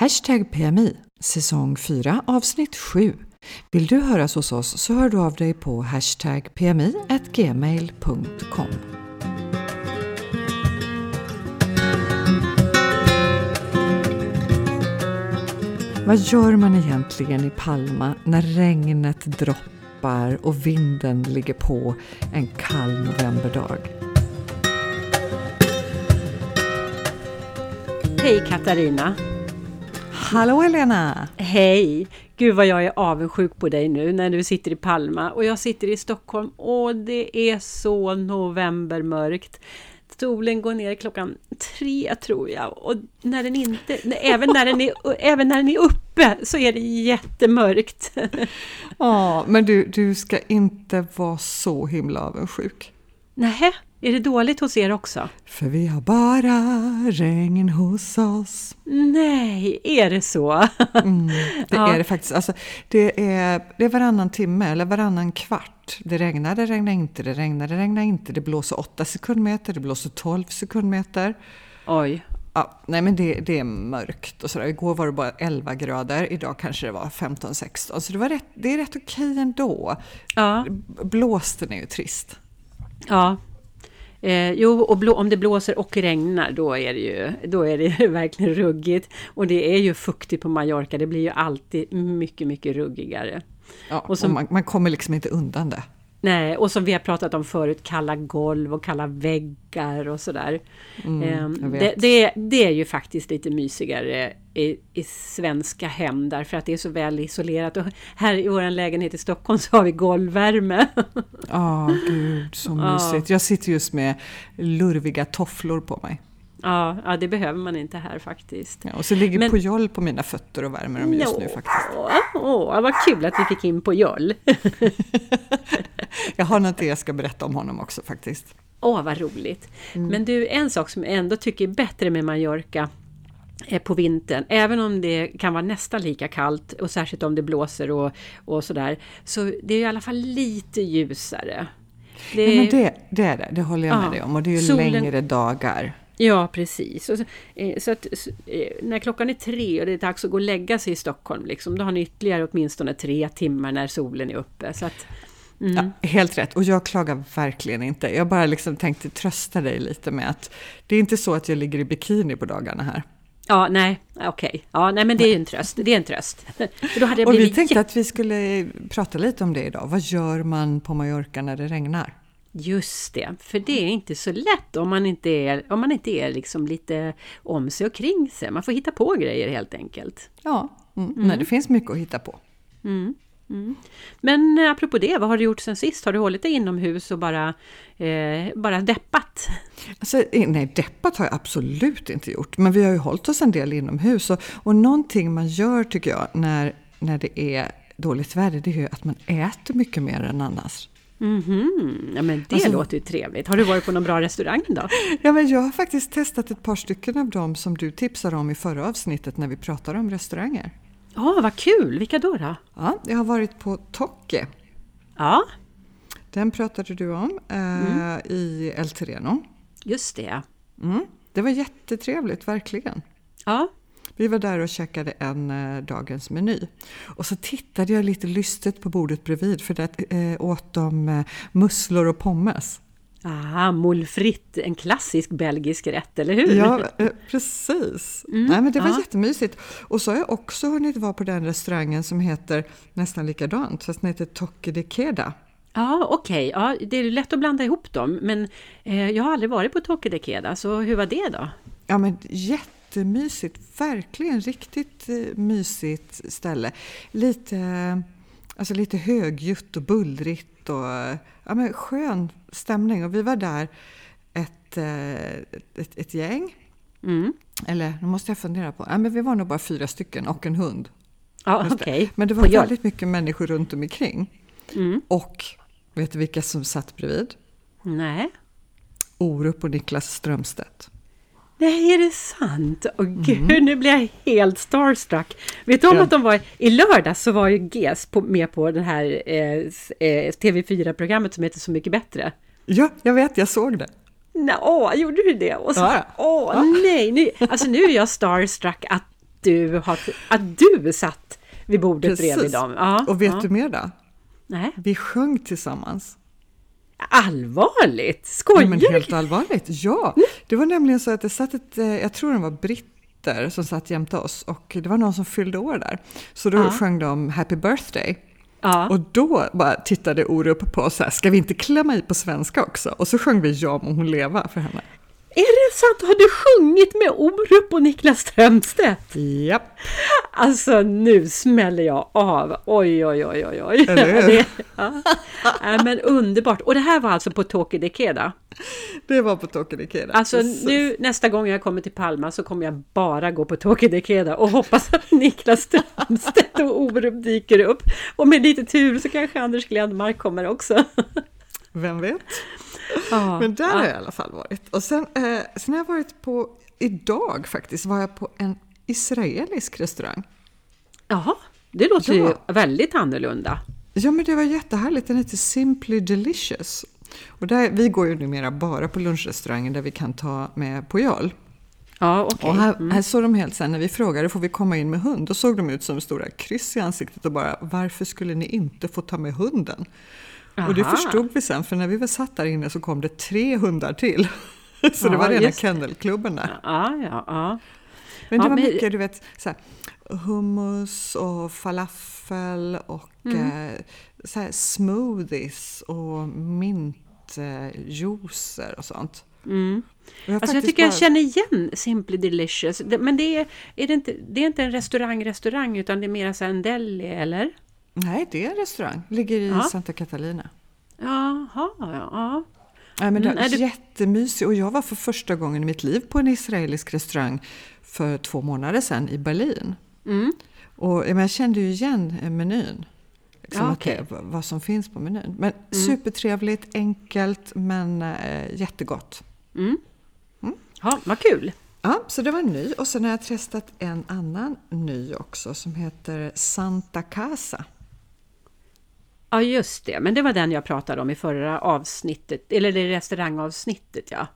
Hashtag PMI, säsong 4, avsnitt 7. Vill du höras hos oss så hör du av dig på hashtag pmi.gmail.com. Vad gör man egentligen i Palma när regnet droppar och vinden ligger på en kall novemberdag? Hej Katarina! Hallå Helena! Hej! Gud vad jag är avundsjuk på dig nu när du sitter i Palma och jag sitter i Stockholm och det är så novembermörkt. Solen går ner klockan tre tror jag och när den inte, även, när den är, även när den är uppe så är det jättemörkt. Ja, men du, du ska inte vara så himla avundsjuk. Nähä, är det dåligt hos er också? För vi har bara regn hos oss. Nej, är det så? Mm, det ja. är det faktiskt. Alltså, det, är, det är varannan timme eller varannan kvart. Det regnar, det regnar inte, det regnar, det regnar inte. Det blåser 8 sekundmeter, det blåser 12 sekundmeter. Oj. Ja, nej men det, det är mörkt och sådär. Igår var det bara 11 grader, idag kanske det var 15-16. Så det, var rätt, det är rätt okej ändå. Ja. Blåsten är ju trist. Ja, Eh, jo, och blå, om det blåser och regnar då är det ju då är det verkligen ruggigt. Och det är ju fuktigt på Mallorca, det blir ju alltid mycket, mycket ruggigare. Ja, och, som, och man, man, kommer liksom inte undan det. Nej, och som vi har pratat om förut, kalla golv och kalla väggar och sådär. Mm, eh, det, det, det, är ju faktiskt lite mysigare i, i, svenska hem därför att det är så väl isolerat. Och här i vår lägenhet i Stockholm så har vi golvvärme. Ja, oh, gud så mysigt. Jag sitter just med lurviga tofflor på mig. Ja, ja, det behöver man inte här faktiskt. Ja, och så ligger Men, Pujol på mina fötter och värmer dem just no, nu faktiskt. Åh, vad kul att vi fick in Pujol! jag har något jag ska berätta om honom också faktiskt. Åh, vad roligt! Mm. Men du, en sak som jag ändå tycker är bättre med Mallorca på vintern, även om det kan vara nästan lika kallt och särskilt om det blåser och, och sådär, så det är i alla fall lite ljusare. Det, ja, men det, det är det, det håller jag ja, med dig om och det är ju solen, längre dagar. Ja, precis. Så, eh, så att, eh, när klockan är tre och det är dags att gå och lägga sig i Stockholm, liksom, då har ni ytterligare åtminstone tre timmar när solen är uppe. Så att, mm. ja, helt rätt, och jag klagar verkligen inte. Jag bara liksom tänkte trösta dig lite med att det är inte så att jag ligger i bikini på dagarna här. Ja, nej, okej. Okay. Ja, nej, men det är en tröst. Det är en tröst. För då hade jag och vi tänkte att vi skulle prata lite om det idag. Vad gör man på Mallorca när det regnar? Just det, för det är inte så lätt om man inte är, om man inte är liksom lite om sig och kring sig. Man får hitta på grejer helt enkelt. Ja, mm. Mm. Nej, det finns mycket att hitta på. Mm. Mm. Men eh, apropå det, vad har du gjort sen sist? Har du hållit dig inomhus och bara, eh, bara deppat? Alltså, nej, deppat har jag absolut inte gjort. Men vi har ju hållit oss en del inomhus. Och, och någonting man gör tycker jag när, när det är dåligt väder, det är ju att man äter mycket mer än annars. Mm -hmm. Ja men det alltså, låter ju trevligt. Har du varit på någon bra restaurang då? Ja men jag har faktiskt testat ett par stycken av dem som du tipsade om i förra avsnittet när vi pratade om restauranger. Ja, oh, vad kul! Vilka då? då? Ja, jag har varit på Tocke. Ja. Den pratade du om eh, mm. i El Terreno. Just det. Mm. Det var jättetrevligt, verkligen. Ja. Vi var där och käkade en eh, dagens meny. Och så tittade jag lite lystet på bordet bredvid för där eh, åt de eh, musslor och pommes. Ah, molfritt, en klassisk belgisk rätt, eller hur? Ja, eh, precis. Mm, Nej, men det var ja. jättemysigt. Och så har jag också hunnit vara på den restaurangen som heter nästan likadant, fast den heter Toque de Queda. Ja, okej. Okay. Ja, det är lätt att blanda ihop dem, men eh, jag har aldrig varit på Toque de Queda, så hur var det då? Ja, men jättemysigt. Verkligen riktigt eh, mysigt ställe. Lite, alltså lite högljutt och bullrigt och ja, men skön stämning. Och vi var där ett, eh, ett, ett gäng. Mm. Eller, nu måste jag fundera på. Ja, men vi var nog bara fyra stycken och en hund. Ja, okay. Men det var väldigt mycket människor runt omkring. Mm. Och vet du vilka som satt bredvid? Nej. Orup och Niklas Strömstedt. Nej, är det sant? Åh oh, gud, mm. nu blir jag helt starstruck. Vet du om att de var i lördag så var ju GES på, med på det här eh, eh TV4-programmet som heter Så mycket bättre. Ja, jag vet, jag såg det. Nå, åh, gjorde du det? Och så, ja. Åh, ja. nej, nu, alltså nu är jag starstruck att du, har, att du satt vid bordet Precis. bredvid dem. Ja, Och vet ja. du mer då? Nej. Vi sjöng tillsammans. Allvarligt? Skojar du? helt allvarligt, ja! Det var nämligen så att det satt ett, eh, jag tror det var britter som satt jämte oss och det var någon som fyllde år där. Så då Ja. sjöng de Happy birthday. Ja. Och då bara tittade Orup på oss så här, ska vi inte klämma i på svenska också? Och så sjöng vi Ja må hon leva för henne. Är det sant? Har du sjungit med Orup och Niklas Strömstedt? Japp, Alltså nu smäller jag av. Oj, oj, oj, oj, oj. Eller hur? Ja. Nej, men underbart. Och det här var alltså på Tokyo Dekeda. det var på Tokyo Ikeda. Alltså Precis. nu nästa gång jag kommer till Palma så kommer jag bara gå på Tokyo Dekeda och hoppas att Niklas Strömstedt och Orup dyker upp. Och med lite tur så kanske Anders Glenmark kommer också. Vem vet? Ja, Men där ja. har jag i alla fall varit. Och sen, eh, sen har jag varit på, idag faktiskt, var jag på en israelisk restaurang. Jaha, det låter ju Ja. väldigt annorlunda. Ja men det var jättehärligt, den heter Simply Delicious. Och där, vi går ju numera bara på lunchrestaurangen där vi kan ta med Pujol. Ja, okej. Och här, Mm. här såg de helt sen när vi frågade, får vi komma in med hund? Då såg de ut som stora kryss i ansiktet och bara, varför skulle ni inte få ta med hunden? Och det Aha. förstod vi sen, för när vi var satt där inne så kom det tre hundar till. Så det Ja, var rena det. kennelklubben där. Ja, ja, ja. Men det var men- mycket, du vet, så här, hummus och falafel och Mm. eh, så här, smoothies och mintjuicer och sånt. Mm. Jag Alltså jag tycker jag bara- känner igen Simply Delicious. Det- Men det är, är, det inte, det är inte en restaurang-restaurang utan det är mer så en deli, eller? Nej, det är en restaurang. Ligger i Ja. Santa Catalina. Jaha, ja. ja. Nej, men det Mm, är jättemysigt och jag var för första gången i mitt liv på en israelisk restaurang för två månader sedan i Berlin. Mm. Och jag kände ju igen menyn. Liksom Ja, att det. Mm. vad som finns på menyn. Men supertrevligt, enkelt men eh, jättegott. Mm. Ja, vad kul! Ja, så det var en ny och sen har jag testat en annan ny också som heter Santa Casa. Ja, just det. Men det var den jag pratade om i förra avsnittet, eller det restaurangavsnittet, ja.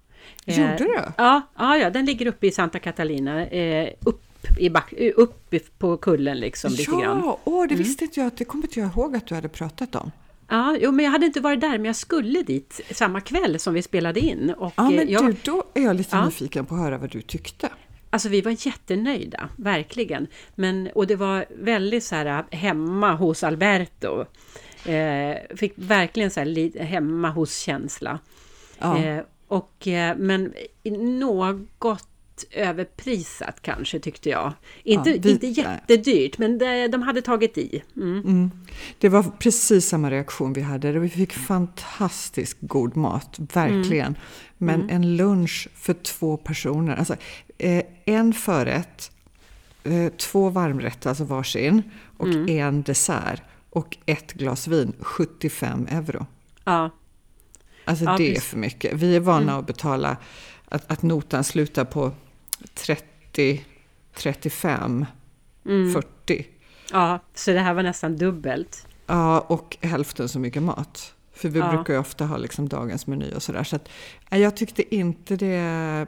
Eh, Gjorde du? Ja, ja, ja, den ligger uppe i Santa Catalina, eh, upp, i back, eh, upp i- på kullen liksom lite grann. Ja, åh, det visste inte jag. Det kommer inte jag ihåg att du hade pratat om. Ja, jo, men jag hade inte varit där, men jag skulle dit samma kväll som vi spelade in. Och, Ja, eh, men jag, du, då är jag lite Ja. nyfiken på att höra vad du tyckte. Alltså vi var jättenöjda, verkligen. Men, och det var väldigt så här hemma hos Alberto. Eh, fick verkligen så här hemma hos-känsla. Ja. Eh, och, eh, men något överprisat kanske tyckte jag. Inte, Ja, vi- inte jättedyrt, men det, de hade tagit i. Mm. Mm. Det var precis samma reaktion vi hade. Vi fick fantastiskt god mat, verkligen. Men en lunch för två personer. Alltså, eh, en förrätt, eh, två varmrätter, alltså varsin, och en dessert. Och ett glas vin, 75 euro. Ja, Alltså Ja, det är precis. för mycket. Vi är vana att betala, att, att notan slutar på 30, 35, 40. ja, så det här var nästan dubbelt. Ja, och hälften så mycket mat. För vi Ja. brukar ju ofta ha liksom dagens meny och sådär. Så att, jag tyckte inte det,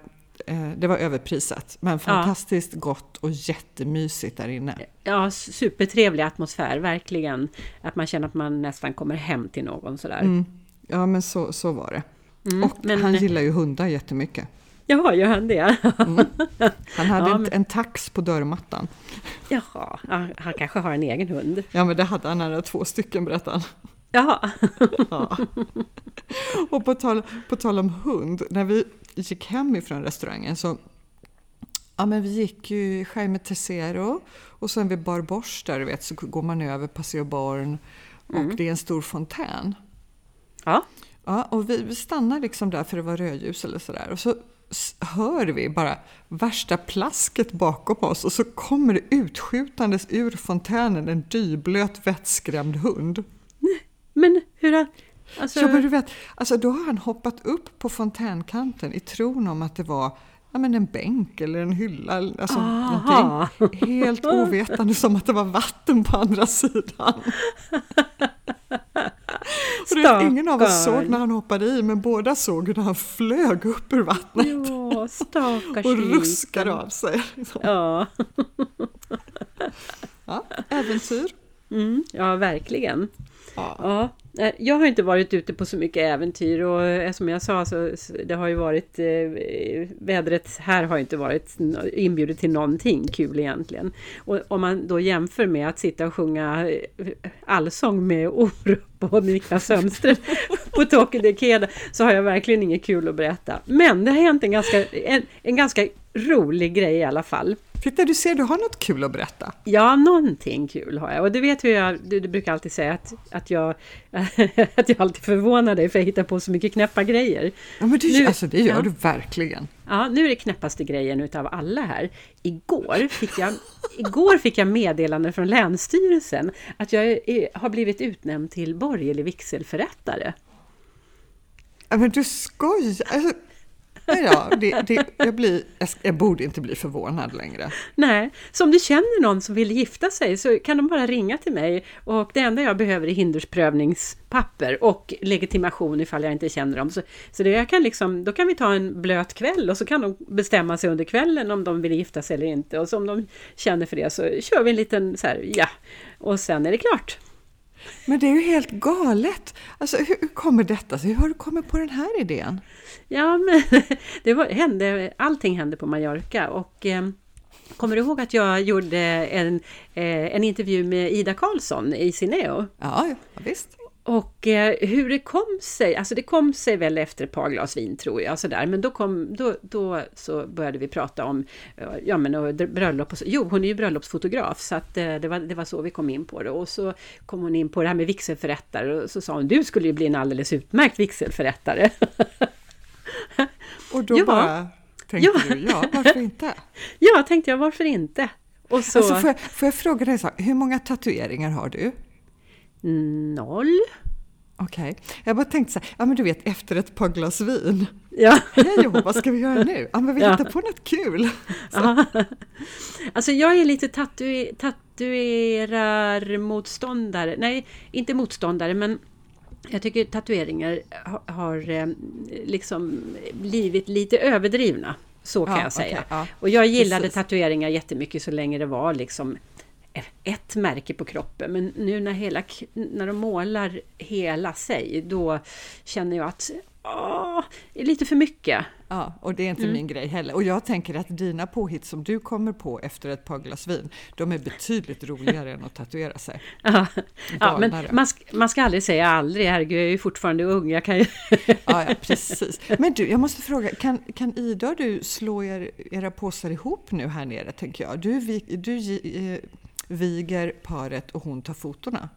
det var överprisat. Men fantastiskt gott och jättemysigt där inne. Ja, supertrevlig atmosfär, verkligen. Att man känner att man nästan kommer hem till någon sådär. Mm. Ja, men så, så var det. Mm, och men- han gillar ju hundar jättemycket. Jaha, gör han det? Han hade Ja, en, men- en tax på dörrmattan. Jaha, ja, han kanske har en egen hund. Ja, men det hade han. Han hade två stycken berättade han. Jaha, Ja. Och på tal, på tal om hund, när vi gick hem ifrån restaurangen så Ja, men vi gick ju Jaime Tercero och sen vid Bar Bosch där du vet så går man över Paseo Born och det är en stor fontän. ja. Ja, och vi, vi stannar liksom där för det var rödljus eller sådär och så hör vi bara värsta plasket bakom oss och så kommer det utskjutandes ur fontänen en dyblöt vettskrämd hund. Men hur har... Alltså, Ja, men du vet, alltså då har han hoppat upp på fontänkanten i tron om att det var ja, men en bänk eller en hylla. Alltså, Aha. någonting. Helt ovetande som att det var vatten på andra sidan. Och vet, ingen av oss såg när han hoppade i, men båda såg hur han flög upp ur vattnet Ja, och ruskade av sig. liksom. Ja. äventyr. Mm, ja, verkligen. Ja. Ja, eh, jag har inte varit ute på så mycket äventyr och eh, som jag sa så det har ju varit eh, vädret här har inte varit inbjudet till någonting kul egentligen. Och om man då jämför med att sitta och sjunga eh, allsång med Orup och Niklas Sömström på Tokyo Dekeda så har jag verkligen inget kul att berätta. Men det har hänt en ganska, en, en ganska rolig grej i alla fall. Titta, du ser, du har något kul att berätta. Ja, någonting kul har jag. Och det vet ju jag, du, du brukar alltid säga att, att, jag, att jag alltid förvånar dig för jag hittar på så mycket knäppa grejer. Ja, men du, Nu- alltså, det gör ja. du verkligen. Ja, nu är det knäppaste grejen utav alla här. Igår fick jag, igår fick jag meddelande från Länsstyrelsen att jag är, har blivit utnämnd till borgerlig vigselförrättare. Ja, men du skojar! Alltså, ja, det, det, jag, blir, jag, jag borde inte bli förvånad längre. Nej, så om du känner någon som vill gifta sig så kan de bara ringa till mig och det enda jag behöver är hindersprövningspapper och legitimation ifall jag inte känner dem. Så, så det jag kan liksom, då kan vi ta en blöt kväll och så kan de bestämma sig under kvällen om de vill gifta sig eller inte och så om de känner för det så kör vi en liten så här, ja, och sen är det klart. Men det är ju helt galet! Alltså, hur, kommer detta sig? Hur har du kommit på den här idén? Ja, men det var, hände, allting hände på Mallorca och eh, Kommer du ihåg att jag gjorde en, eh, en intervju med Ida Karlsson i Cineo? Ja, ja visst. Och eh, hur det kom sig, alltså det kom sig väl efter ett par glas vin tror jag, sådär. men då, kom, då, då så började vi prata om eh, ja, men, och bröllop och så. Jo, hon är ju bröllopsfotograf så att, eh, det, var, det var så vi kom in på det. Och så kom hon in på det här med vigselförrättare och så sa hon, du skulle ju bli en alldeles utmärkt vigselförrättare. Och då Ja. bara tänkte Ja. du, ja, varför inte? ja, tänkte jag, varför inte? Och så, Alltså, får, jag, får jag fråga dig, så, här, hur många tatueringar har du? Noll. Okej, jag bara tänkte så här, ja men du vet efter ett par glas vin. Ja. Hej Johan, vad ska vi göra nu? Ja men vi Ja. hittar på något kul. Alltså jag är lite tatue- tatuerarmotståndare. Nej, inte motståndare men jag tycker tatueringar ha- har eh, liksom blivit lite överdrivna. Så kan Ja, jag säga. okej, ja. Och jag gillade Precis. tatueringar jättemycket så länge det var liksom ett märke på kroppen. Men nu när, hela, när de målar hela sig, då känner jag att åh, det är lite för mycket. Ja, och det är Mm. inte min grej heller. Och jag tänker att dina påhitt som du kommer på efter ett par glas vin, de är betydligt roligare än att tatuera sig. Ja, ja men man ska, man ska aldrig säga aldrig, herregud, jag är ju fortfarande ung. Jag kan ju... Ja, ja, precis. Men du, jag måste fråga, kan, kan Ida och du slå er, era påsar ihop nu här nere, tänker jag? Du, vi- du eh, viger paret och hon tar fotona.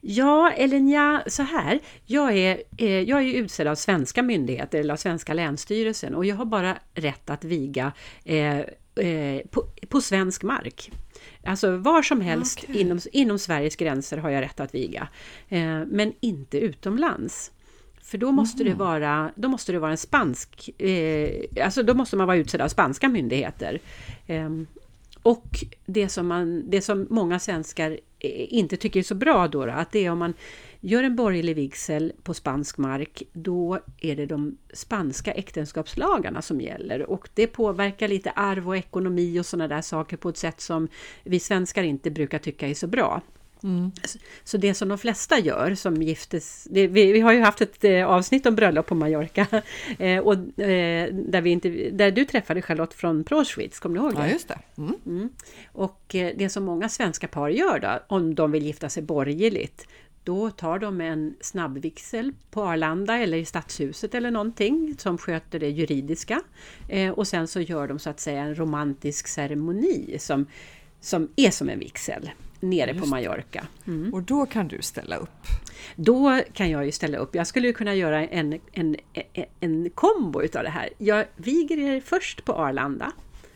Ja, eller ja, så här. Jag är, eh, jag är utsedd av svenska myndigheter, eller av svenska länsstyrelsen, och jag har bara rätt att viga eh, eh, på, på svensk mark. Alltså var som helst Okej. inom, inom Sveriges gränser har jag rätt att viga, eh, men inte utomlands. För då måste, det vara, då måste det vara en spansk, eh, alltså då måste man vara utsedd av spanska myndigheter. Och det som, man, det som många svenskar eh, inte tycker är så bra då, då, att det är om man gör en borgerlig vigsel på spansk mark, då är det de spanska äktenskapslagarna som gäller. Och det påverkar lite arv och ekonomi och sådana där saker på ett sätt som vi svenskar inte brukar tycka är så bra. Så det som de flesta gör som giftes, det, vi, vi har ju haft ett eh, avsnitt om bröllop på Mallorca eh, och, eh, där, vi inte, där du träffade Charlotte från Proschwitz, kommer du ihåg det? Ja, just det. Mm. Mm. Och eh, det som många svenska par gör då, om de vill gifta sig borgerligt, då tar de en snabbvigsel på Arlanda eller i Stadshuset eller någonting som sköter det juridiska. Eh, och sen så gör de så att säga en romantisk ceremoni som, som är som en vigsel nere på Mallorca. Mm. Och då kan du ställa upp. Då kan jag ju ställa upp. Jag skulle ju kunna göra en, en, en, en kombo utav det här. Jag viger er först på Arlanda.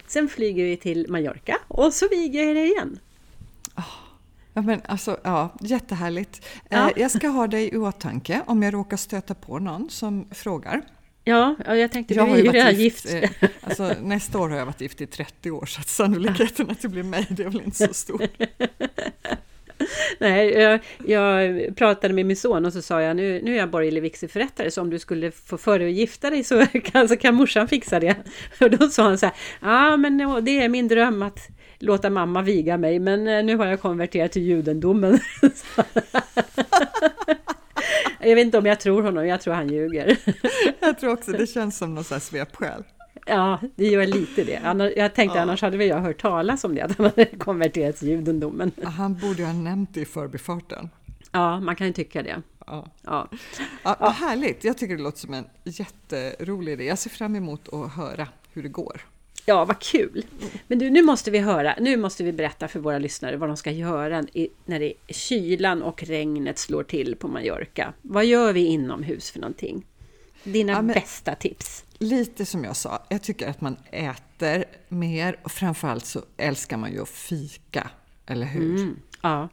Sen flyger vi till Mallorca och så viger jag er igen. Ja, men alltså, ja, jättehärligt. Ja. Eh, jag ska ha dig i åtanke om jag råkar stöta på någon som frågar. Ja, ja, jag tänkte, Jag vi är ju redan gift. gift, eh, alltså, nästa år har jag varit gift i 30 år så att sannolikheten att det blir mig det är väl inte så stor. Nej, jag, jag pratade med min son och så sa jag nu, nu är jag borgerlig vigselförrättare så om du skulle få för dig att gifta dig så kan, så kan morsan fixa det. Och då sa han så här, ja men ja, det är min dröm att låta mamma viga mig, men eh, nu har jag konverterat till judendomen. jag vet inte om jag tror honom, jag tror han ljuger. jag tror också det känns som någon sån här svepskäl. Ja, det gör lite det. Jag tänkte ja. annars hade väl jag hört talas om det, att han hade konverterat till judendomen. Han borde ju ha nämnt det i förbifarten. Ja, man kan ju tycka det. Ja. Ja. Ja, ja. Härligt! Jag tycker det låter som en jätterolig idé. Jag ser fram emot att höra hur det går. Ja, vad kul! Men du, nu måste vi höra, nu måste vi berätta för våra lyssnare vad de ska göra när det kylan och regnet slår till på Mallorca. Vad gör vi inomhus för någonting? Dina ja, men, bästa tips? Lite som jag sa, jag tycker att man äter mer och framförallt så älskar man ju att fika, eller hur? Mm, ja.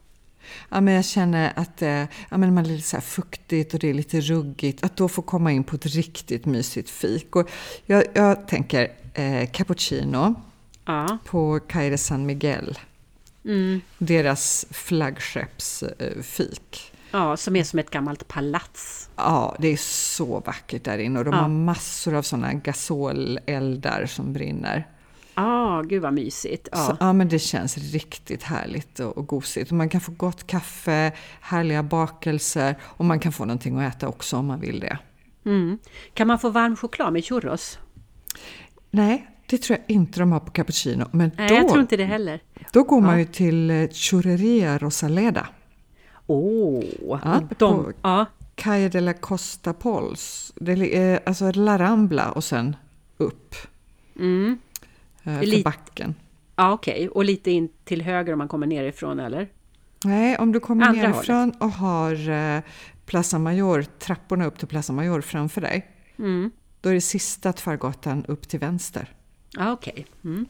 Ja, men jag känner att eh, ja, men man är lite så fuktigt och det är lite ruggigt. Att då få komma in på ett riktigt mysigt fik. Och jag, jag tänker eh, cappuccino ja. på Caire San Miguel. Mm. Deras flaggskeppsfik. Ja, som är som ett gammalt palats. Ja, det är så vackert där inne och de ja. har massor av sådana gasoleldar som brinner. Ja, ah, gud vad mysigt. Ja. Så, ja, men det känns riktigt härligt och, och gosigt. Man kan få gott kaffe, härliga bakelser och man kan få någonting att äta också om man vill det. Mm. Kan man få varm choklad med churros? Nej, det tror jag inte de har på cappuccino. Men Nej, då, jag tror inte det heller. Då går ja. man ju till eh, Churreria Rosaleda. Åh! Oh, ja, de, ja. Calle de la Costa Pols. Det är alltså La Rambla och sen upp. Mm. Eh, för lite, backen. Ja, okej. Okay. Och lite in till höger om man kommer nerifrån, eller? Nej, om du kommer Andra nerifrån hållet. och har eh, Plaza Mayor, trapporna upp till Plaza Major framför dig. Mm. Då är det sista Tvargatan upp till vänster. Ja, okej. Okay. Mm.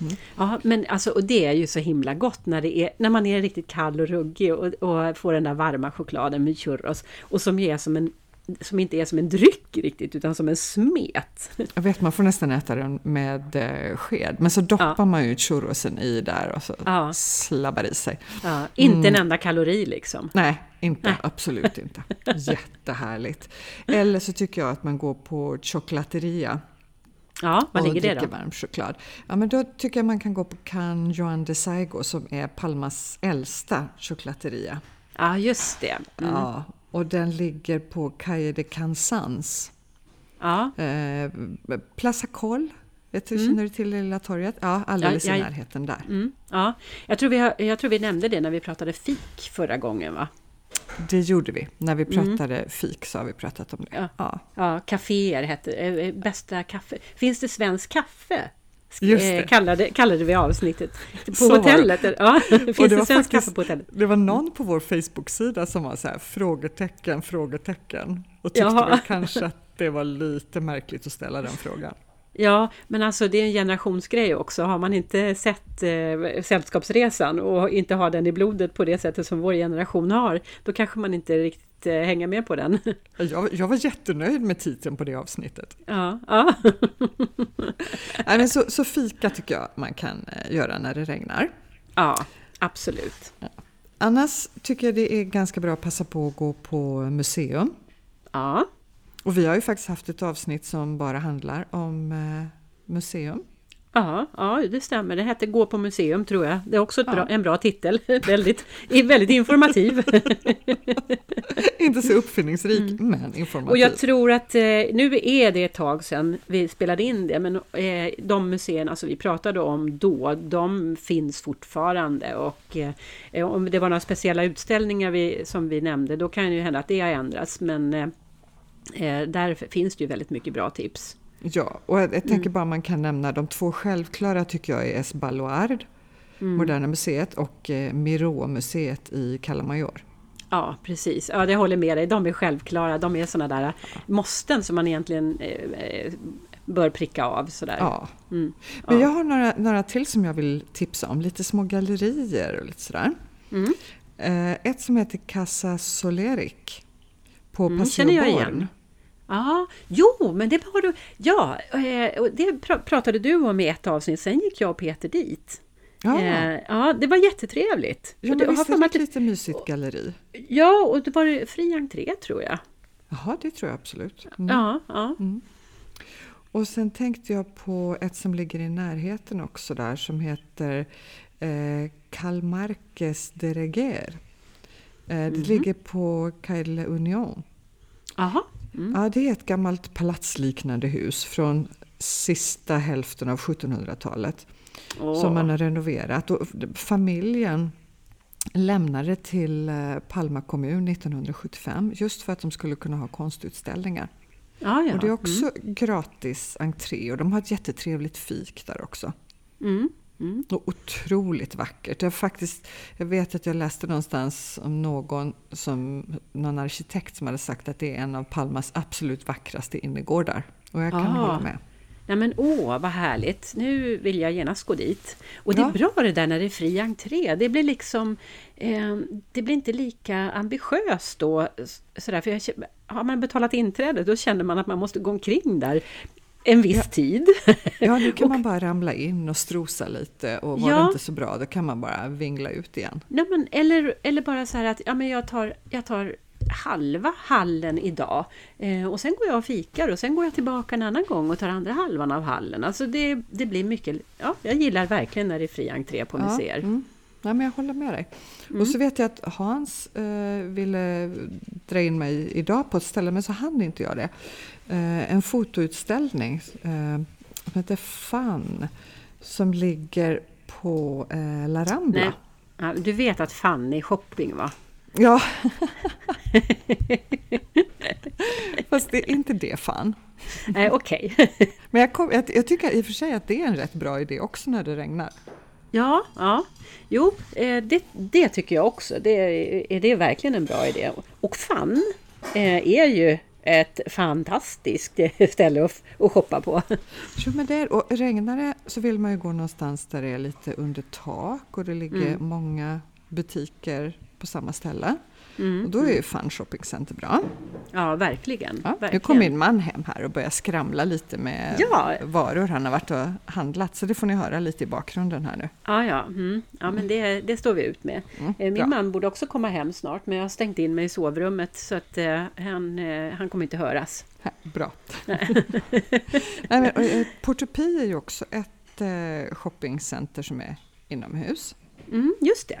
Mm. Ja, men alltså, och det är ju så himla gott när, det är, när man är riktigt kall och ruggig och, och får den där varma chokladen med churros och som är som en som inte är som en dryck riktigt, utan som en smet. Jag vet, man får nästan äta den med eh, sked. Men så doppar ja. man ju churrosen i där och så ja. slabbar i sig. Ja, inte mm. en enda kalori liksom. Nej, inte, Nej. absolut inte. Jättehärligt. Eller så tycker jag att man går på chocolateria. Ja, vad ligger det då? varm choklad. Ja, men då tycker jag man kan gå på Can Joan de Saigo som är Palmas äldsta chocolateria. Ja, just det. Mm. Ja, och den ligger på Calle de Cansans. Ja. Eh, Plaza Col. Vet du, mm. Känner du till det lilla torget? Ja, alldeles ja, ja, i närheten där. Mm, ja. jag, tror vi har, jag tror vi nämnde det när vi pratade fik förra gången va? Det gjorde vi. När vi mm. pratade mm. fik så har vi pratat om det. Ja, ja. ja kaféer hette eh, eh, Bästa kaffe. Finns det svensk kaffe? Just det. Kallade, kallade vi avsnittet. På så hotellet. Ja, finns det, det svensk kaffe på hotellet? Det var någon på vår Facebook-sida som var så här frågetecken, frågetecken. Och tyckte väl kanske att det var lite märkligt att ställa den frågan. Ja, men alltså det är en generationsgrej också. Har man inte sett eh, Sällskapsresan och inte har den i blodet på det sättet som vår generation har, då kanske man inte riktigt eh, hänger med på den. Jag, jag var jättenöjd med titeln på det avsnittet. Ja, ja. Nej, men så, så fika tycker jag man kan eh, göra när det regnar. Ja, absolut. Ja. Annars tycker jag det är ganska bra att passa på att gå på museum. Ja. Och vi har ju faktiskt haft ett avsnitt som bara handlar om eh, museum. Ja, ja, det stämmer. Det hette Gå på museum tror jag. Det är också ja. bra, en bra titel. väldigt, väldigt informativ. Inte så uppfinningsrik, mm. men informativ. Och jag tror att eh, nu är det ett tag sedan vi spelade in det, men eh, de museerna som vi pratade om då, de finns fortfarande. Och eh, om det var några speciella utställningar vi, som vi nämnde, då kan det ju hända att det har ändrats. Men där finns det ju väldigt mycket bra tips. Ja, och jag, jag tänker mm. bara man kan nämna de två självklara tycker jag är Esbaluard, mm. Moderna Museet och eh, Miró-museet i Calamajor. Ja, precis. Ja, det håller med dig. De är självklara. De är sådana där måsten som man egentligen eh, eh, bör pricka av. Sådär. Ja. Mm. Men ja. jag har några, några till som jag vill tipsa om. Lite små gallerier och lite sådär. Mm. Eh, ett som heter Casa Soleric på mm, jag igen. Ja, jo, men det var du. Ja, eh, det pratade du om i ett avsnitt. Sen gick jag och Peter dit. Ja, eh, ja det var jättetrevligt. Ja, men visst är det ett lite mysigt galleri? Ja, och det var fri entré tror jag. Jaha, det tror jag absolut. Mm. Ja, ja. Mm. Och sen tänkte jag på ett som ligger i närheten också där som heter eh, Calmarques de Reguer. Eh, det Mhm. ligger på Caille Union. Aha. Mm. Ja, det är ett gammalt palatsliknande hus från sista hälften av 1700-talet Åh. som man har renoverat. Och familjen lämnade till eh, Palma kommun 1975 just för att de skulle kunna ha konstutställningar. ja, ja. Och det är också gratis entré och de har ett jättetrevligt fik där också. Mm. Mm. Och otroligt vackert. Är faktiskt, jag vet att jag läste någonstans om någon, som, någon arkitekt som hade sagt att det är en av Palmas absolut vackraste innergårdar. Och jag kan Ah. hålla med. Ja men åh, vad härligt! Nu vill jag genast gå dit. Och det är Ja. bra det där när det är fri entré. Det blir liksom... Eh, det blir inte lika ambitiöst då. Sådär, för jag, har man betalat inträde då känner man att man måste gå omkring där en viss Ja. tid. Ja, nu kan Och- man bara ramla in och strosa lite och var Ja. det inte så bra då kan man bara vingla ut igen. Nej, men, eller, eller bara så här att ja, men jag, tar, jag tar halva hallen idag eh, och sen går jag och fikar och sen går jag tillbaka en annan gång och tar andra halvan av hallen. Alltså det, det blir mycket... Ja, jag gillar verkligen när det är fri entré på museer. mm. Nej, men jag håller med dig. Mm. Och så vet jag att Hans eh, ville dra in mig idag på ett ställe, men så hann inte jag det. Eh, en fotoutställning eh, som heter Fun, som ligger på eh, La Rambla. Nej. Du vet att Fanny shopping va? Ja. Fast det är inte det Fun. Nej, okej. Men jag, kom, jag, jag tycker i och för sig att det är en rätt bra idé också när det regnar. Ja, ja. Jo, eh, det, det tycker jag också. Det är, det är verkligen en bra idé. Och Fan eh, är ju ett fantastiskt ställe att, att shoppa på. Jo, men det är, och regnar det så vill man ju gå någonstans där det är lite under tak och det ligger Mm. många butiker på samma ställe. Mm. Och då är ju Fun Shopping Center bra. Ja, verkligen. Ja, nu verkligen. kom min man hem här och börjar skramla lite med Ja. varor han har varit och handlat. Så det får ni höra lite i bakgrunden här nu. Ja, ja. Mm. ja men det, det står vi ut med. Mm, Eh, Min bra. man borde också komma hem snart, men jag har stängt in mig i sovrummet så att eh, han, eh, han kommer inte höras. Här, bra. Nej, men, eh, Portopi är ju också ett eh, shoppingcenter som är inomhus. Mm, just det.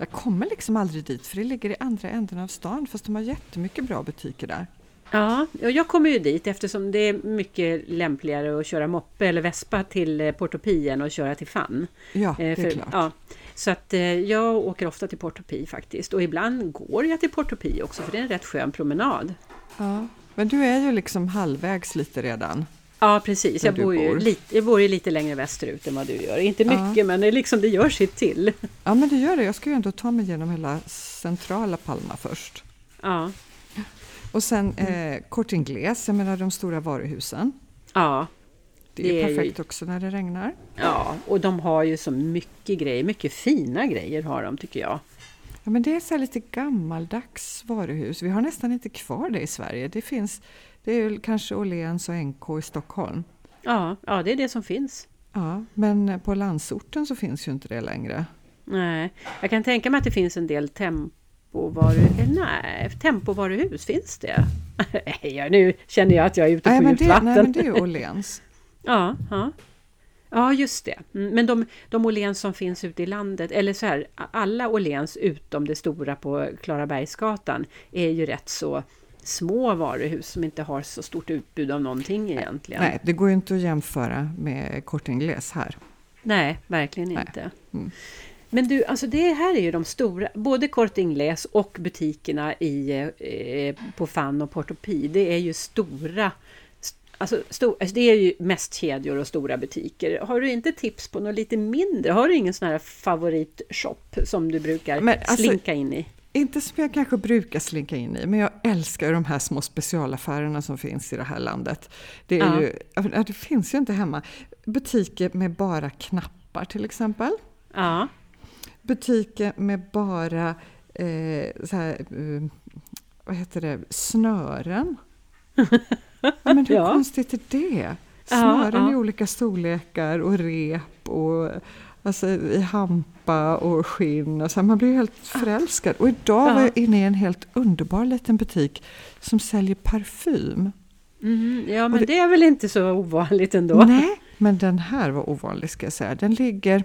Jag kommer liksom aldrig dit för det ligger i andra änden av stan fast de har jättemycket bra butiker där. Ja, och jag kommer ju dit eftersom det är mycket lämpligare att köra moppe eller vespa till eh, Portopi än att köra till Fann. Ja, det Eh, är för- klart. Ja, så att eh, jag åker ofta till Portopi faktiskt och ibland går jag till Portopi också för det är en rätt skön promenad. Ja. Men du är ju liksom halvvägs lite redan. Ja precis, jag bor, ju bor. lite, jag bor ju lite längre västerut än vad du gör. Inte Ja. mycket men det, liksom, det gör sitt till. Ja men det gör det, jag ska ju ändå ta mig igenom hela centrala Palma först. Ja, Och sen Mm. eh, jag menar de stora varuhusen. ja, Det, Det är är ju- perfekt också när det regnar. ja, och de har ju så mycket grejer, mycket fina grejer har de tycker jag. Ja, men det är så lite gammaldags varuhus. Vi har nästan inte kvar det i Sverige. Det finns, det är kanske Åhléns och NK i Stockholm. Ja, ja, det är det som finns. Ja, men på landsorten så finns ju inte det längre. Nej, jag kan tänka mig att det finns en del tempovaru... eh, Nej, tempovaruhus, finns det? ja, nu känner jag att jag är ute på Nej djupt det, vatten. nej men det är ju Åhléns. Ja, ja. Ja, just det. Mm, Men de, de Åhléns som finns ute i landet, eller så här, alla Åhléns utom det stora på Klarabergsgatan är ju rätt så små varuhus som inte har så stort utbud av någonting egentligen. Nej, det går ju inte att jämföra med Kort Ingles här. Nej, verkligen Nej. inte. Mm. Men du, alltså det här är ju de stora, både Kort Ingles och butikerna i, eh, på Fann och Portopi, det är ju stora Alltså, stor, alltså det är ju mest kedjor och stora butiker. Har du inte tips på något lite mindre? Har du ingen sån här favoritshop som du brukar Men alltså- slinka in i? Inte som jag kanske brukar slinka in i, men jag älskar de här små specialaffärerna som finns i det här landet. Det, är Ja. ju, det finns ju inte hemma. Butiker med bara knappar till exempel. Ja, Butiker med bara eh, så här, eh, vad heter det, snören. Ja, men hur Ja. konstigt är det? Ja, Snören ja. i olika storlekar och rep och alltså, i hampa och skinn. Och så. Man blir helt förälskad. Och idag Ja. var jag inne i en helt underbar liten butik som säljer parfym. Mhm, ja men det- det är väl inte så ovanligt ändå? Nej, men den här var ovanlig ska jag säga. Den ligger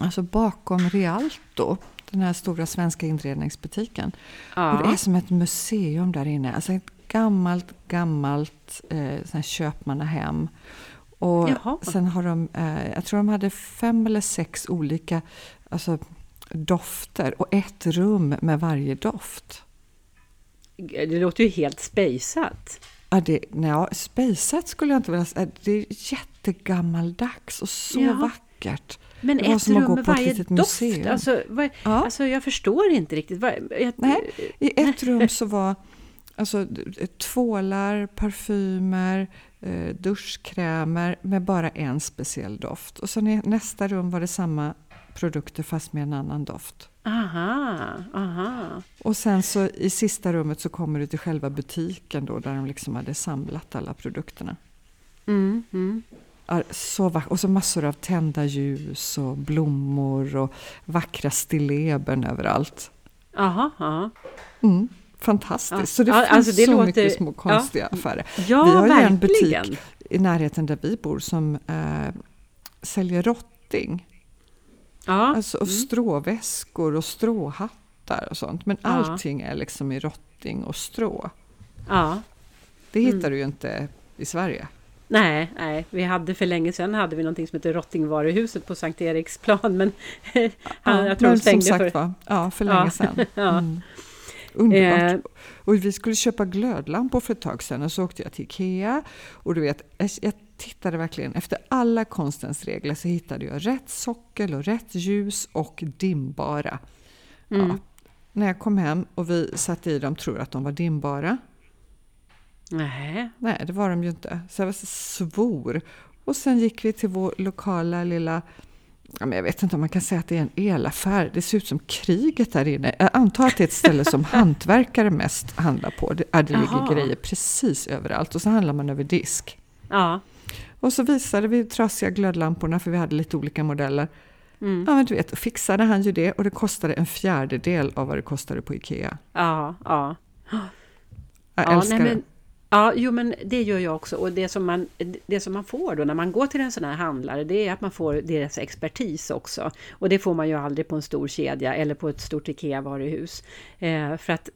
alltså bakom Rialto, den här stora svenska inredningsbutiken. Ja. Och det är som ett museum där inne. Alltså ett gammalt, gammalt eh, köpmannahem. Och Jaha. sen har de, eh, jag tror de hade fem eller sex olika alltså, dofter och ett rum med varje doft. Det låter ju helt spejsat. Ja, det, ja, spejsat skulle jag inte vilja säga. Det är jättegammaldags och så Ja. vackert. Men Det var ett rum gå med på ett varje doft. Alltså, vad, Ja. alltså jag förstår inte riktigt. Vad, jag, Nej, I ett rum så var alltså, tvålar, parfymer, eh, duschkrämer med bara en speciell doft. Och i nästa rum var det samma produkter fast med en annan doft. Aha, aha. Och sen så i sista rummet så kommer du till själva butiken då där de liksom hade samlat alla produkterna. Mm, mm. Så vack- och så massor av tända ljus och blommor och vackra stilleben överallt. Aha, aha. Mm, fantastiskt! Ja. Så det Ja, finns alltså det så låter- mycket små ja. konstiga affärer. Ja, Vi har ju en verkligen. butik i närheten där vi bor som eh, säljer rotting. Ja, Alltså, och mm. stråväskor och stråhattar och sånt. Men Ja. allting är liksom i rotting och strå. ja. Det Mm. hittar du ju inte i Sverige. Nej, nej, vi hade för länge sedan hade vi någonting som heter Rottingvaruhuset på Sankt Eriksplan men han, jag tror men de stängde som sagt för... var, ja, för Ja. länge sedan. Ja. Mm. Underbart. Eh. Och vi skulle köpa glödlampor för ett tag sedan och så åkte jag till Ikea. Och du vet, jag, tittade verkligen efter alla konstens regler så hittade jag rätt sockel och rätt ljus och dimbara. Mm. Ja. När jag kom hem och vi satte i dem tror att de var dimbara. Nej. Nej, det var de ju inte. Så jag var så svor. Och sen gick vi till vår lokala lilla Ja, men jag vet inte om man kan säga att det är en elaffär. Det ser ut som kriget där inne. Jag antar att det är ett ställe som hantverkare mest handlar på. Det, det ligger grejer precis överallt och så handlar man över disk. Ja. Och så visade vi trasiga glödlamporna för vi hade lite olika modeller. Mm. Ja men du vet, fixade han ju det och det kostade en fjärdedel av vad det kostade på Ikea. Ja, ja. Jag ja, älskar nej, men, ja, jo men det gör jag också. Och det som, man, det som man får då när man går till en sån här handlare, det är att man får deras expertis också. Och det får man ju aldrig på en stor kedja eller på ett stort IKEA-varuhus. Eh, för att,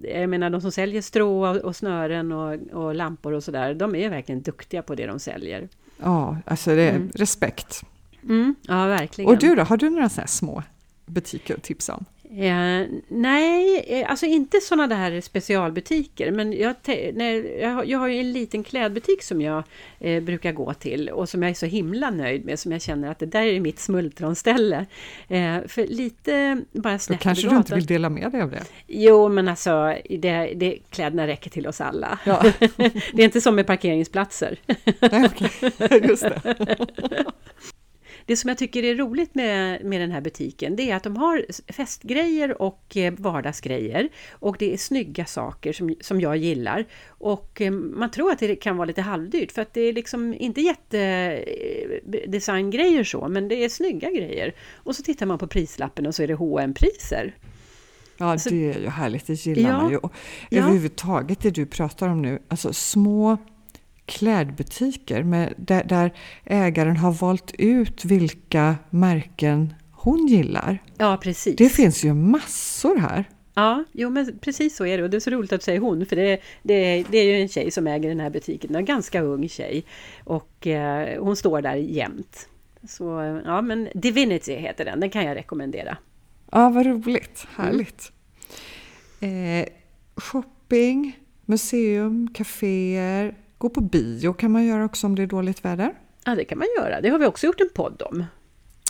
jag menar, de som säljer strå och, och snören och, och lampor och sådär, de är verkligen duktiga på det de säljer. Ja, alltså det är Mm. respekt. Mm, ja, verkligen. Och du då, har du några sådana här små butiker att tipsa om? Eh, nej, eh, alltså inte sådana där specialbutiker. Men jag, när, jag, har, jag har ju en liten klädbutik som jag eh, brukar gå till och som jag är så himla nöjd med. Som jag känner att det där är mitt smultronställe. Eh, för lite bara Då snett kanske över du inte vill dela med dig av det? Jo, men alltså det, det, kläderna räcker till oss alla. Ja, det är inte som med parkeringsplatser. nej, okej. Just det. Det som jag tycker är roligt med, med den här butiken det är att de har festgrejer och eh, vardagsgrejer. Och det är snygga saker som, som jag gillar. Och eh, man tror att det kan vara lite halvdyrt för att det är liksom inte jättedesigngrejer så men det är snygga grejer. Och så tittar man på prislappen och så är det hm priser Ja, Alltså- det är ju härligt, det gillar Ja, man ju. Och ja. Överhuvudtaget det du pratar om nu, alltså små klädbutiker med, där, där ägaren har valt ut vilka märken hon gillar. Ja, precis. Det finns ju massor här. Ja, jo men precis så är det. Och det är så roligt att du säger hon, för det, det, det är ju en tjej som äger den här butiken. En ganska ung tjej. Och eh, hon står där jämt. Så ja, men Divinity heter den. Den kan jag rekommendera. Ja, vad roligt. Härligt. Eh, shopping, museum, kaféer, gå på bio kan man göra också om det är dåligt väder. Ja, det kan man göra. Det har vi också gjort en podd om.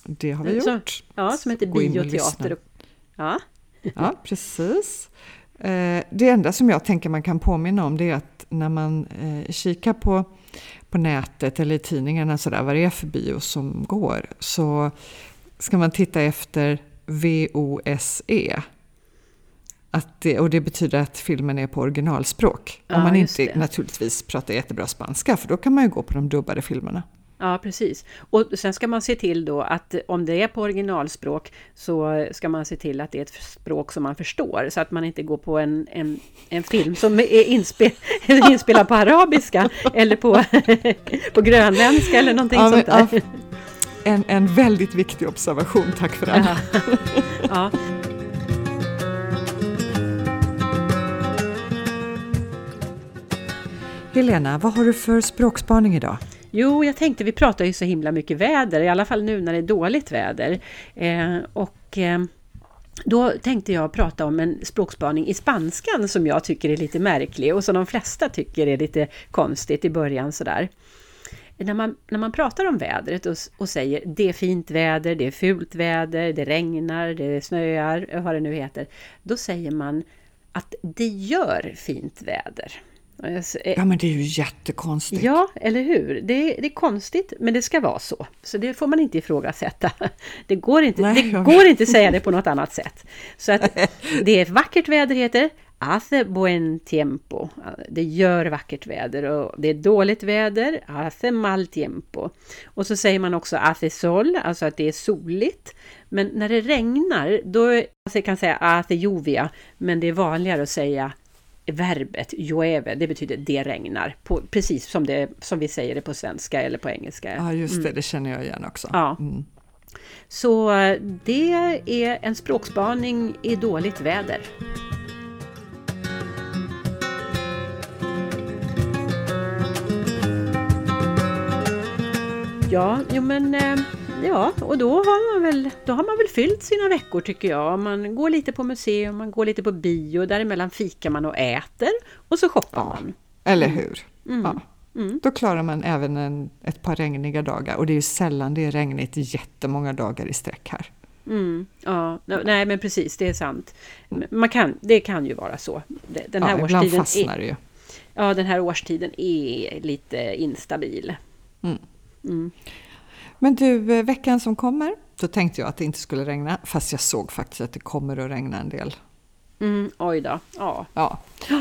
Det har vi Så- gjort. Ja, som heter Gå Bioteater. och- Ja, Ja, precis. Eh, Det enda som jag tänker man kan påminna om det är att när man eh, kikar på, på nätet eller i tidningarna sådär, vad det är för bio som går så ska man titta efter VOSE. Att det, och det betyder att filmen är på originalspråk. Ja, Om man inte det. naturligtvis pratar jättebra spanska för då kan man ju gå på de dubbade filmerna. ja, precis. Och sen ska man se till då att om det är på originalspråk så ska man se till att det är ett språk som man förstår. Så att man inte går på en, en, en film som är inspel, inspelad på arabiska eller på, på grönländska eller någonting Ja, sånt där. ja, En, en väldigt viktig observation, tack för den. Ja. ja. Helena, vad har du för språkspaning idag? Jo, jag tänkte vi pratar ju så himla mycket väder, i alla fall nu när det är dåligt väder. Eh, och eh, då tänkte jag prata om en språkspaning i spanskan som jag tycker är lite märklig och som de flesta tycker är lite konstigt i början sådär. När man, när man pratar om vädret och, och säger det är fint väder, det är fult väder, det regnar, det snöar, vad det nu heter. Då säger man att det gör fint väder. Ja men det är ju jättekonstigt. Ja, eller hur? Det är, det är konstigt, men det ska vara så. Så det får man inte ifrågasätta. Det går inte, Nej, det går inte att säga det på något annat sätt. Så att det är vackert väder heter Hace buen tiempo. Det gör vackert väder och det är dåligt väder. Hace mal tiempo. Och så säger man också hace sol, alltså att det är soligt. Men när det regnar, då kan man säga hace lluvia, men det är vanligare att säga verbet llueve, det betyder det regnar, på, precis som, det, som vi säger det på svenska eller på engelska. Ja, just det, mm. det känner jag igen också. Ja. Mm. Så det är en språkspaning i dåligt väder. Ja, jo men eh, Ja, och då har, man väl, då har man väl fyllt sina veckor tycker jag. Man går lite på museum, man går lite på bio, däremellan fikar man och äter och så shoppar ja, man. Eller mm. hur? Mm. Ja. Mm. Då klarar man även en, ett par regniga dagar och det är ju sällan det är regnigt jättemånga dagar i sträck här. Mm, ja, nej men precis, det är sant. Man kan, det kan ju vara så. Den här ja, ibland fastnar det ju. Ja, den här årstiden är lite instabil. Mm. Men du, eh, veckan som kommer, då tänkte jag att det inte skulle regna, fast jag såg faktiskt att det kommer att regna en del. Mm, oj då. Ja. ja.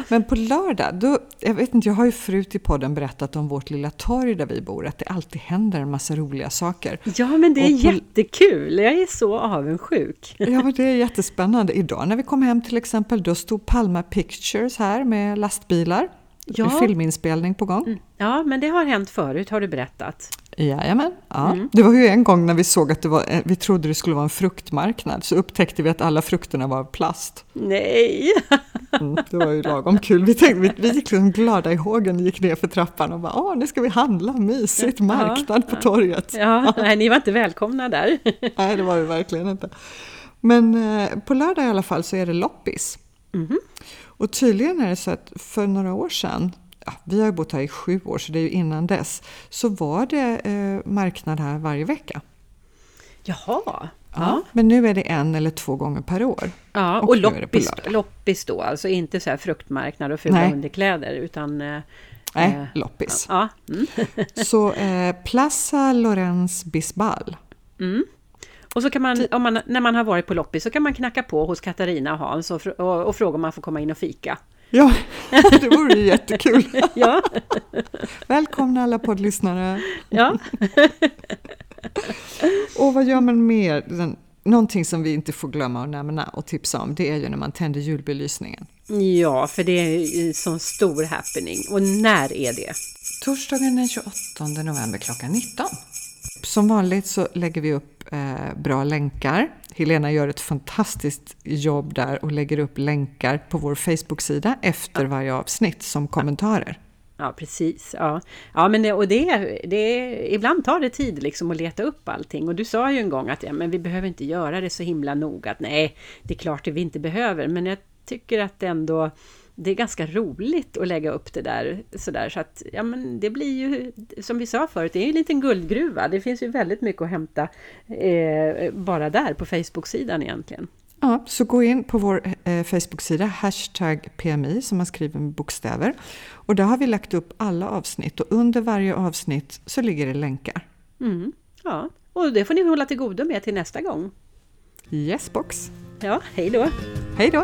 Men på lördag, då, jag vet inte, jag har ju förut i podden berättat om vårt lilla torg där vi bor, att det alltid händer en massa roliga saker. Ja, men det är på, jättekul! Jag är så avundsjuk. Ja, men det är jättespännande. Idag när vi kom hem till exempel, då stod Palma Pictures här med lastbilar. Ja. Filminspelning på gång. Mm. Ja, men det har hänt förut, har du berättat. Jajamän. Ja. Mm. Det var ju en gång när vi såg att det var, eh, vi trodde det skulle vara en fruktmarknad, så upptäckte vi att alla frukterna var plast. Nej! Mm, det var ju lagom kul. Vi, tänkte, vi, vi gick liksom glada i hågen, gick ner för trappan och bara Åh, nu ska vi handla, mysigt, marknad ja, på torget. Ja, nej, ni var inte välkomna där. nej, det var vi verkligen inte. Men eh, på lördag i alla fall så är det loppis. Mm. Och tydligen är det så att för några år sedan ja, vi har bott här i sju år, så det är ju innan dess, så var det eh, marknad här varje vecka. Jaha. Ja, ja, Men nu är det en eller två gånger per år. Ja, och, och loppis, loppis då, alltså inte så här fruktmarknad och fula underkläder utan eh, Nej, eh, loppis. Ja. Mm. så eh, Plaza Lorenz Bisbal. Mm. Och så kan man, man, när man har varit på loppis så kan man knacka på hos Katarina och Hans och, och, och fråga om man får komma in och fika. Ja, det vore ju jättekul. ja. Välkomna alla poddlyssnare. Ja. och vad gör man mer? Någonting som vi inte får glömma att nämna och tipsa om, det är ju när man tänder julbelysningen. Ja, för det är en sån stor happening. Och när är det? Torsdagen den 28 november klockan 19. Som vanligt så lägger vi upp eh, bra länkar. Helena gör ett fantastiskt jobb där och lägger upp länkar på vår Facebook-sida efter varje avsnitt som kommentarer. Ja, precis. Ja, ja men det, och det, det, ibland tar det tid liksom att leta upp allting. Och du sa ju en gång att ja, men vi behöver inte göra det så himla noga. Att, nej, det är klart att vi inte behöver. Men jag tycker att ändå det är ganska roligt att lägga upp det där sådär så att ja men det blir ju som vi sa förut, det är ju en liten guldgruva. Det finns ju väldigt mycket att hämta eh, bara där på Facebook-sidan egentligen. Ja, så gå in på vår eh, Facebook-sida, hashtag PMI som man skriver med bokstäver. Och där har vi lagt upp alla avsnitt och under varje avsnitt så ligger det länkar. Mm, ja, och det får ni hålla till godo med till nästa gång. Yes box! Ja, hej då! Hej då!